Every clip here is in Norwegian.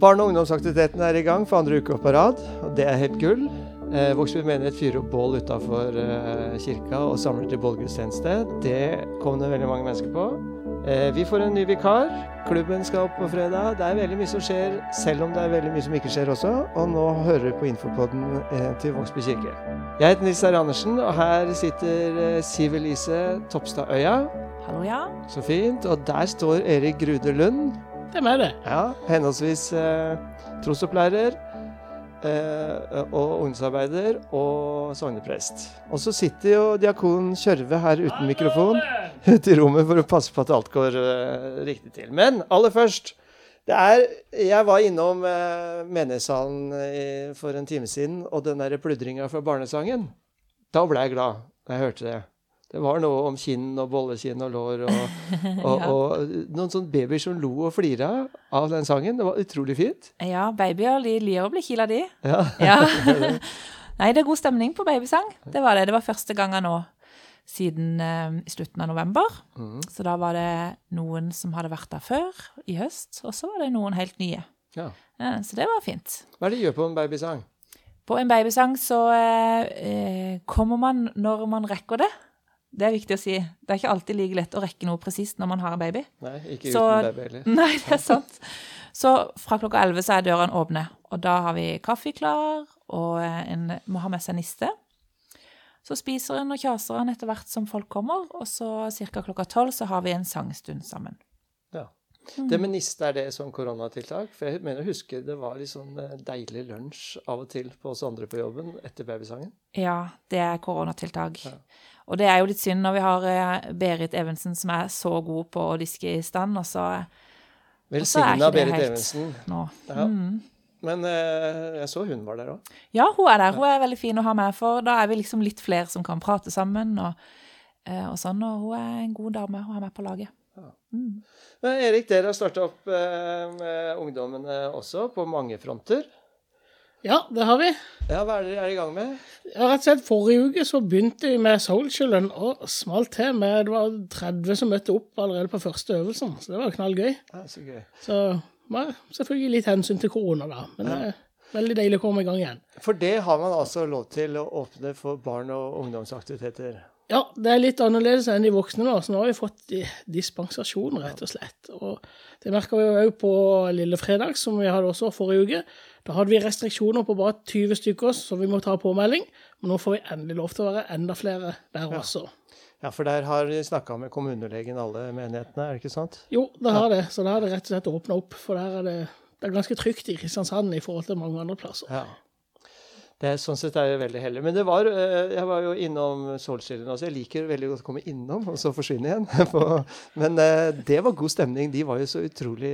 Barne- og ungdomsaktiviteten er i gang for andre uke på rad, og det er helt gull. Eh, Vågsby menighet fyrer opp bål utafor eh, kirka og samler til bålgudstjeneste. Det kom det veldig mange mennesker på. Eh, vi får en ny vikar. Klubben skal opp på fredag. Det er veldig mye som skjer, selv om det er veldig mye som ikke skjer også. Og nå hører du på infopodden eh, til Vågsby kirke. Jeg heter Nils Herre Andersen, og her sitter eh, Siv Elise Topstad Øya. Hallo, ja. Så fint. Og der står Erik Grude Lund. Er det? Ja, henholdsvis eh, trosopplærer eh, og ungdomsarbeider og sogneprest. Og så sitter jo diakon Kjørve her uten mikrofon ute i rommet for å passe på at alt går eh, riktig til. Men aller først det er, Jeg var innom eh, menighetssalen eh, for en time siden, og den der pludringa fra barnesangen Da ble jeg glad da jeg hørte det. Det var noe om kinn og bollekinn og lår og, og, Ja. og noen sånne babyer som lo og flira av den sangen. Det var utrolig fint. Ja, babyer lir å bli kila, de. Ja. Ja. Nei, det er god stemning på babysang. Det var det. Det var første gangen nå siden uh, slutten av november. Mm. Så da var det noen som hadde vært der før, i høst, og så var det noen helt nye. Ja. Ja, så det var fint. Hva er det de gjør på en babysang? På en babysang så eh, eh, kommer man når man rekker det. Det er viktig å si. Det er ikke alltid like lett å rekke noe presist når man har en baby. Nei, ikke Så- uten baby heller. Nei, det er sant. Så fra klokka 11 så er dørene åpne, og da har vi kaffe klar, og en må ha med seg niste. Så spiser en og kjaser en etter hvert som folk kommer, og så ca. klokka 12 så har vi en sangstund sammen. Ja. Det med niste, er det sånn koronatiltak? For jeg mener å huske det var litt sånn eh, deilig lunsj av og til på oss andre på jobben etter babysangen. Ja, det er koronatiltak. Ja. Og det er jo litt synd når vi har eh, Berit Evensen som er så god på å diske i stand, og så er Velsigna ikke Berit Evensen. nå. Ja. Mm. Men eh, jeg så hun var der òg. Ja, hun er der. Hun er veldig fin å ha med, for da er vi liksom litt flere som kan prate sammen og, og sånn. Og hun er en god dame å ha med på laget. Mm. Erik, dere har starta opp eh, med ungdommene også, på mange fronter. Ja, det har vi. Ja, Hva er dere er i gang med? Ja, rett og slett Forrige uke så begynte vi med Soulchillen og smalt til med Det var 30 som møtte opp allerede på første øvelsen, så det var knallgøy. Ja, så gøy. Så var selvfølgelig litt hensyn til korona, da. Men det er veldig deilig å komme i gang igjen. For det har man altså lov til å åpne for barn- og ungdomsaktiviteter. Ja, det er litt annerledes enn de voksne nå, så nå har vi fått dispensasjon, rett og slett. Og det merka vi òg på lille fredag, som vi hadde også forrige uke. Da hadde vi restriksjoner på bare 20 stykker, så vi må ta påmelding. Men nå får vi endelig lov til å være enda flere der også. Ja, for der har de snakka med kommunelegen, alle menighetene, er det ikke sant? Jo, det har det. Så da har det rett og slett åpna opp. For der er det, det er ganske trygt i Kristiansand i forhold til mange andre plasser. Ja. Det er, sånn sett er jeg veldig heldig. Men det var, eh, jeg var jo innom Solskjellen Altså. Jeg liker veldig godt å komme innom, og så forsvinne igjen. Men eh, det var god stemning. De var jo så utrolig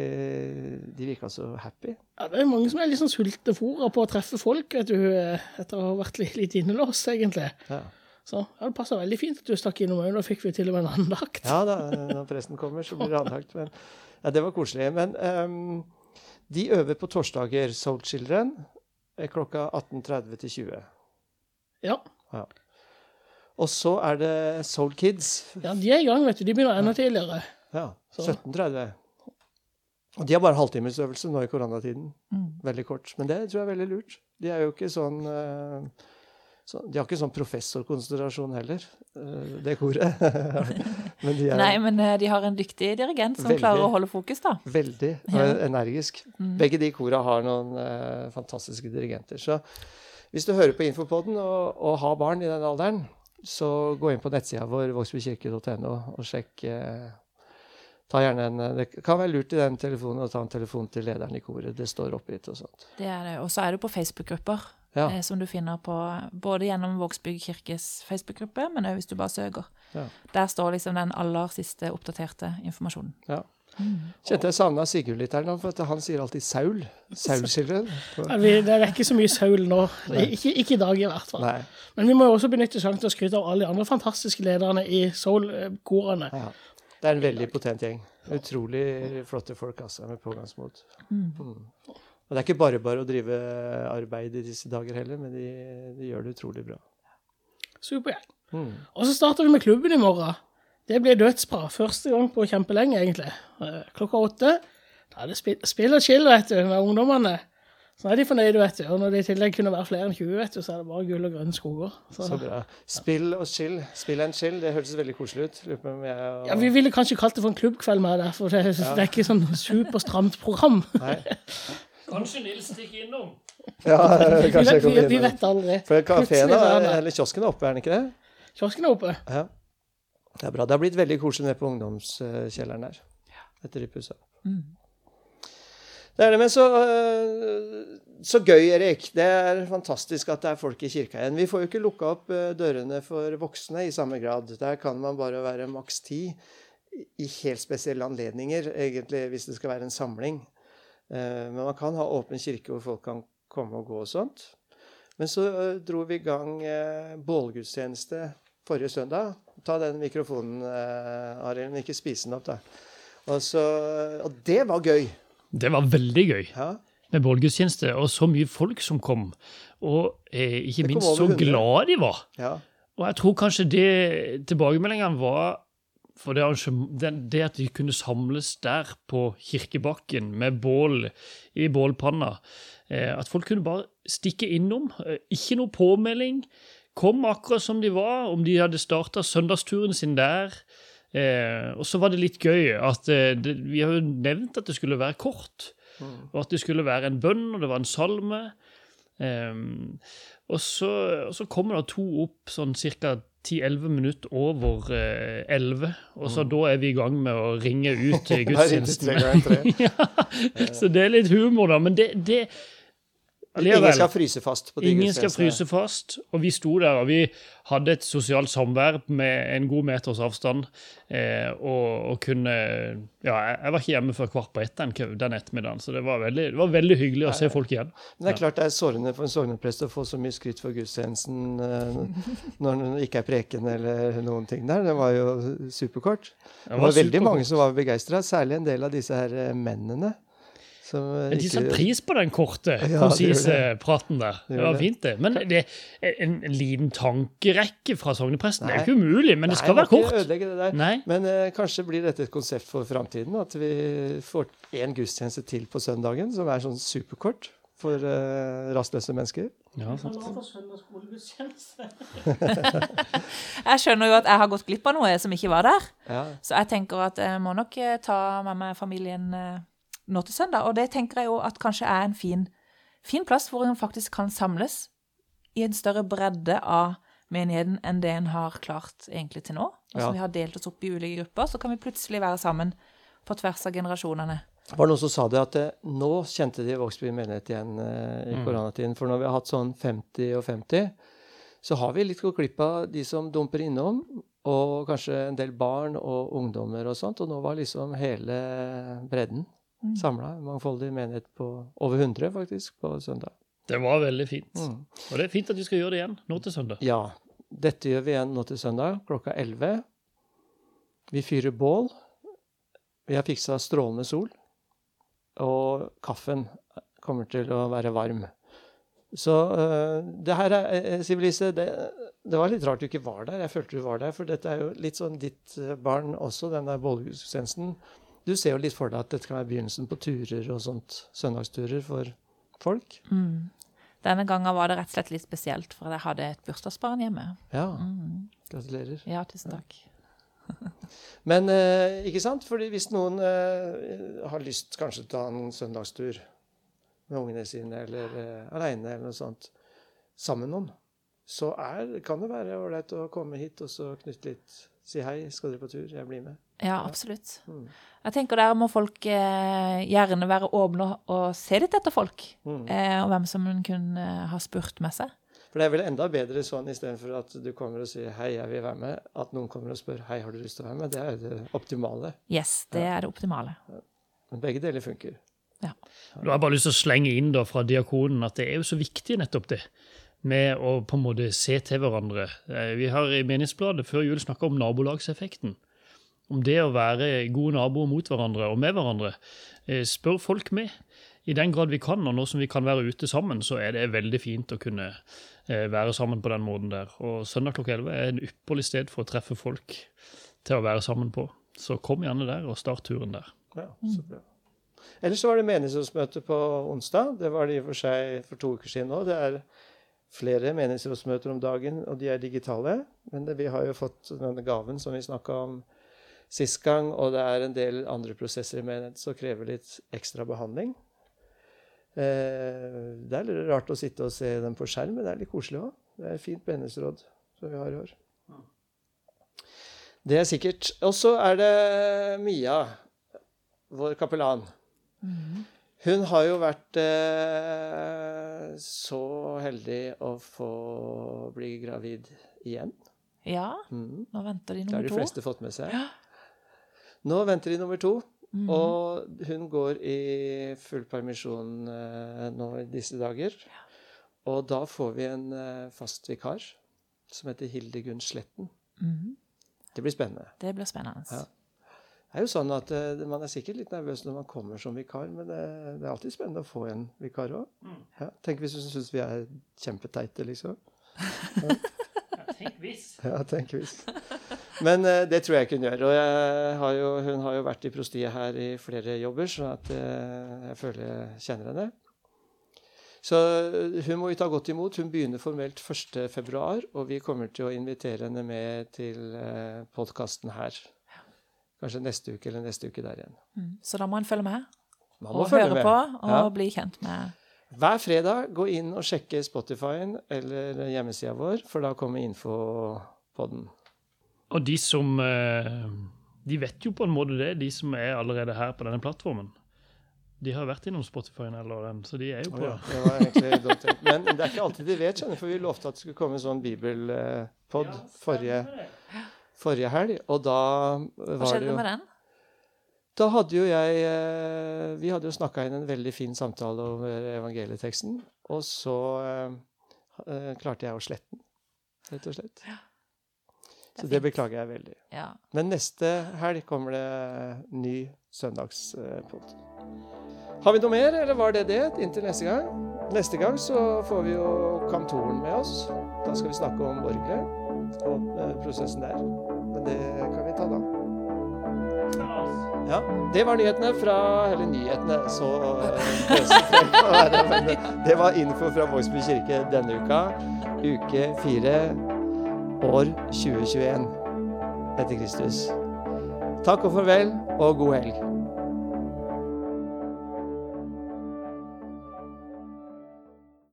De virka så happy. Ja, det er mange som er litt sånn sultefòra på å treffe folk, vet du, etter å ha vært litt, litt innelåst, egentlig. Ja, Så ja, det passa veldig fint at du stakk innom òg. Da fikk vi til og med en andakt. ja da, når presten kommer, så blir det andakt. Men ja, det var koselig. Men um, de øver på torsdager, Soul Children, eh, klokka 18.30 til 20. Ja. Og så er det Soul Kids. ja, de er i gang, vet du. De begynner enda tidligere. Ja, 17.30. Og de har bare halvtimesøvelse nå i koronatiden. Mm. Veldig kort. Men det tror jeg er veldig lurt. De er jo ikke sånn eh, så, De har ikke sånn professorkonsentrasjon heller, eh, det koret. men de er Nei, men eh, de har en dyktig dirigent som Veldig. klarer å holde fokus, da. veldig Ja. energisk. Mm. Begge de kora har noen eh, fantastiske dirigenter. Så hvis du hører på Infopoden og, og har barn i den alderen, så gå inn på nettsida vår vågsbykirke.no og sjekk eh, Ta gjerne en Det kan være lurt i den telefonen å ta en telefon til lederen i koret. Det står oppgitt og sånt. Det er det. Og så er du på Facebook-grupper, Ja. eh, som du finner på både gjennom Vågsbygd kirkes Facebook-gruppe, men òg hvis du bare søker. Ja. Der står liksom den aller siste oppdaterte informasjonen. Ja. Mm. Kjente jeg savna Sigurd litt her nå, for at han sier alltid Saul. Vi, det er ikke så mye Saul nå. Ikke, ikke i dag, i hvert fall. Nei. Men vi må jo også benytte sjansen til å skryte av alle de andre fantastiske lederne i Soul-korene. Ja. Det er en veldig potent gjeng. Utrolig flotte folk, altså, med pågangsmot. Mm. Og det er ikke bare bare å drive arbeid i disse dager heller, men de, de gjør det utrolig bra. Supergjeng. Mm. Og så starter vi med klubben i morgen. Det blir dødsbra. Første gang på kjempelenge, egentlig. Eh, Klokka åtte. Da er det spill, og chill, vet du, med ungdommene. Så er de fornøyde, vet du. Og når det i tillegg kunne være flere enn 20, vet du, så er det bare gull og grønne skoger. Så, Så bra. Spill og chill. Spill and chill, det hørtes veldig koselig ut. Og... ja, Vi ville kanskje kalt det for en klubbkveld med det, for det, det er ikke sånn superstramt program. Nei. Kanskje Nils stikker innom? Ja, kanskje jeg kommer innom. vi vet aldri. For kafeen, er eller kiosken er oppe, er den ikke det? Kiosken er oppe. Ja. Det er bra. Det har blitt veldig koselig nede på ungdomskjelleren der. Etter de pussa. Mm. Det er det, men så, øh, så gøy, Erik. Det er fantastisk at det er folk i kirka igjen. Vi får jo ikke lukka opp øh, dørene for voksne i samme grad. Der kan man bare være maks ti i helt spesielle anledninger, egentlig, hvis det skal være en samling. Eh, Men man kan ha åpen kirke hvor folk kan komme og gå og sånt. Men så øh, dro vi i gang eh, bålgudstjeneste forrige søndag. Ta den mikrofonen, Arild, men ikke spise den opp, da. Og, så, og det var gøy. Det var veldig gøy Ja. med bålgudstjeneste, og så mye folk som kom. Og eh, ikke minst så glad de var. ja. Og jeg tror kanskje det tilbakemeldingene var for det, det, det at de kunne samles der på kirkebakken med bål i bålpanna. Eh, at folk kunne bare stikke innom. Eh, ikke noe påmelding. Kom akkurat som de var, om de hadde starta søndagsturen sin der. Eh, og så var det litt gøy at det, vi har jo nevnt at det skulle være kort. Og at det skulle være en bønn, og det var en salme. Og, så, og så kommer det to opp sånn ca. 10-11 minutter over eh, 11, og så da er vi i gang med å ringe ut til gudstjenesten. ja, så det er litt humor, da. Men det, det Ingen skal fryse fast på de Ingen skal fryse fast. Og vi sto der, og vi hadde et sosialt samvær med en god meters avstand. Eh, og, og kunne Ja, jeg, var ikke hjemme før kvart på ett den, den ettermiddagen, så det var veldig, det var veldig hyggelig å se folk igjen. Men det er klart det er sårende for en sogneprest å få så mye skryt for gudstjenesten eh, når det ikke er preken eller noen ting der. Det var jo superkort. Det var, veldig superkort. mange som var begeistra, særlig en del av disse her mennene. Som eh, Men De ikke- satte pris på den korte, Ja, konsise praten der. Det var fint, det. Men det er en, en liten tankerekke fra sognepresten. Det er jo ikke umulig, men det skal være ikke kort. ødelegge det der. Nei. Men uh, kanskje blir dette et konsept for framtiden? At vi får én gudstjeneste til på søndagen, som er sånn superkort for uh, rastløse mennesker? Ja, sant. Jeg skjønner jo at jeg har gått glipp av noe som ikke var der. Ja. Så jeg tenker at jeg må nok ta med meg familien nå til søndag. Og det tenker jeg jo at kanskje er en fin, fin plass hvor en faktisk kan samles i en større bredde av menigheten enn det en har klart egentlig til nå. Altså Ja. Vi har delt oss opp i ulike grupper, så kan vi plutselig være sammen på tvers av generasjonene. Det var noen som sa det at det, nå kjente de Vågsby menighet igjen eh, i Mm. koronatiden. For når vi har hatt sånn 50 og 50, så har vi litt gått glipp av de som dumper innom. Og kanskje en del barn og ungdommer og sånt. Og nå var liksom hele bredden Mm. samla. Mangfoldig menighet på over 100, faktisk, på søndag. Det var veldig fint. Mm. Og det er fint at vi skal gjøre det igjen nå til søndag. Ja. Dette gjør vi igjen nå til søndag klokka 11. Vi fyrer bål. Vi har fiksa strålende sol. Og kaffen kommer til å være varm. Så uh, det her er eh, Siv Lise, det, det var litt rart du ikke var der. Jeg følte du var der, for dette er jo litt sånn ditt eh, barn også, den der bålgudstjenesten. Du ser jo litt for deg at dette kan være begynnelsen på turer og sånt. Søndagsturer for folk. Mm. Denne gangen var det rett og slett litt spesielt, for jeg hadde et bursdagsbarn hjemme. Ja, Mm. gratulerer. Ja, tusen takk. Men eh, ikke sant? Fordi hvis noen eh, har lyst kanskje til å ta en søndagstur med ungene sine, eller eh, aleine, eller noe sånt, sammen med noen, så er, kan det være ålreit å komme hit og så knytte litt Si hei, skal dere på tur? Jeg blir med. Ja, absolutt. Mm. Jeg tenker der må folk eh, gjerne være åpne og- og se litt etter folk. Mm. Eh, og hvem som hun kunne eh, ha spurt med seg. For det er vel enda bedre sånn istedenfor at du kommer og sier 'hei, jeg vil være med', at noen kommer og spør 'hei, har du lyst til å være med'? Det er det optimale. Yes, det er det optimale. Men begge deler funker. Ja. Du har bare lyst til å slenge inn da fra diakonen at det er jo så viktig nettopp det. Med å på en måte se til hverandre. Eh, Vi har i Menighetsbladet før jul snakka om nabolagseffekten. Om det å være gode naboer mot hverandre og med hverandre. Eh, Spør folk med. I den grad vi kan, og nå som vi kan være ute sammen, så er det veldig fint å kunne eh, være sammen på den måten der. Og søndag klokka 11 er en ypperlig sted for å treffe folk til å være sammen på. Så kom gjerne der og start turen der. Ja, så bra. Ellers så var det menighetsmøte på onsdag. Det var det i og for seg for to uker siden òg. Det er flere menighetsrådsmøter om dagen, og de er digitale. Men det, vi har jo fått denne gaven som vi snakka om sist gang, og det er en del andre prosesser i menighet som krever litt ekstra behandling. Eh, det er litt rart å sitte og se dem på skjerm, men det er litt koselig òg. Det er et fint menighetsråd som vi har i år. Det er sikkert. Og så er det Mia, vår kapellan. Hun har jo vært eh, så heldig å få bli gravid igjen. Ja, Mm. nå venter de nummer to. Det har de fleste fått med seg. Ja. Nå venter de nummer to. Mm. Og hun går i full permisjon eh, nå i disse dager. Og da får vi en eh, fast vikar som heter Hildegunn Sletten. Mm. Det blir spennende. Det blir spennende. Ja. Det er jo sånn at uh, Man er sikkert litt nervøs når man kommer som vikar, men det, det er alltid spennende å få en vikar òg. Ja, tenk hvis du syns vi er kjempeteite, liksom. Tenk hvis. Ja, tenk hvis. Men uh, det tror jeg ikke hun gjør. Og har jo, hun har jo vært i prostiet her i flere jobber, så at, uh, jeg føler jeg kjenner henne. Så hun må vi ta godt imot. Hun begynner formelt 1.2., og vi kommer til å invitere henne med til podkasten her. Kanskje neste uke eller neste uke der igjen. Mm. Så da må en følge med Man må og følge høre med. på og Ja. bli kjent med Hver fredag gå inn og sjekke Spotify-en eller hjemmesida vår, for da kommer info på den. Og de som eh, De vet jo på en måte det, de som er allerede her på denne plattformen. De har vært innom Spotify eller den, så de er jo på. på ja, det var egentlig dumt. Men det er ikke alltid de vet, skjønner du, for vi lovte at det skulle komme en sånn bibelpod forrige, forrige helg, og da Hva var det skjedde jo med den? Da hadde jo jeg eh, Vi hadde jo snakka inn en veldig fin samtale over evangelieteksten, og så eh, eh, klarte jeg å slette den, rett og slett. Så det fint. beklager jeg veldig. Ja. Men neste helg kommer det ny søndagspod. Har vi noe mer, eller var det det inntil neste gang? Neste gang så får vi jo kantoren med oss. Da skal vi snakke om orgelet og eh, prosessen der. Men det kan vi ta da. Ja, Det var nyhetene fra Eller nyhetene, så eh, det var info fra Vågsby kirke denne uka. Uke fire, år 2021 etter Kristus. Takk og farvel, og god helg.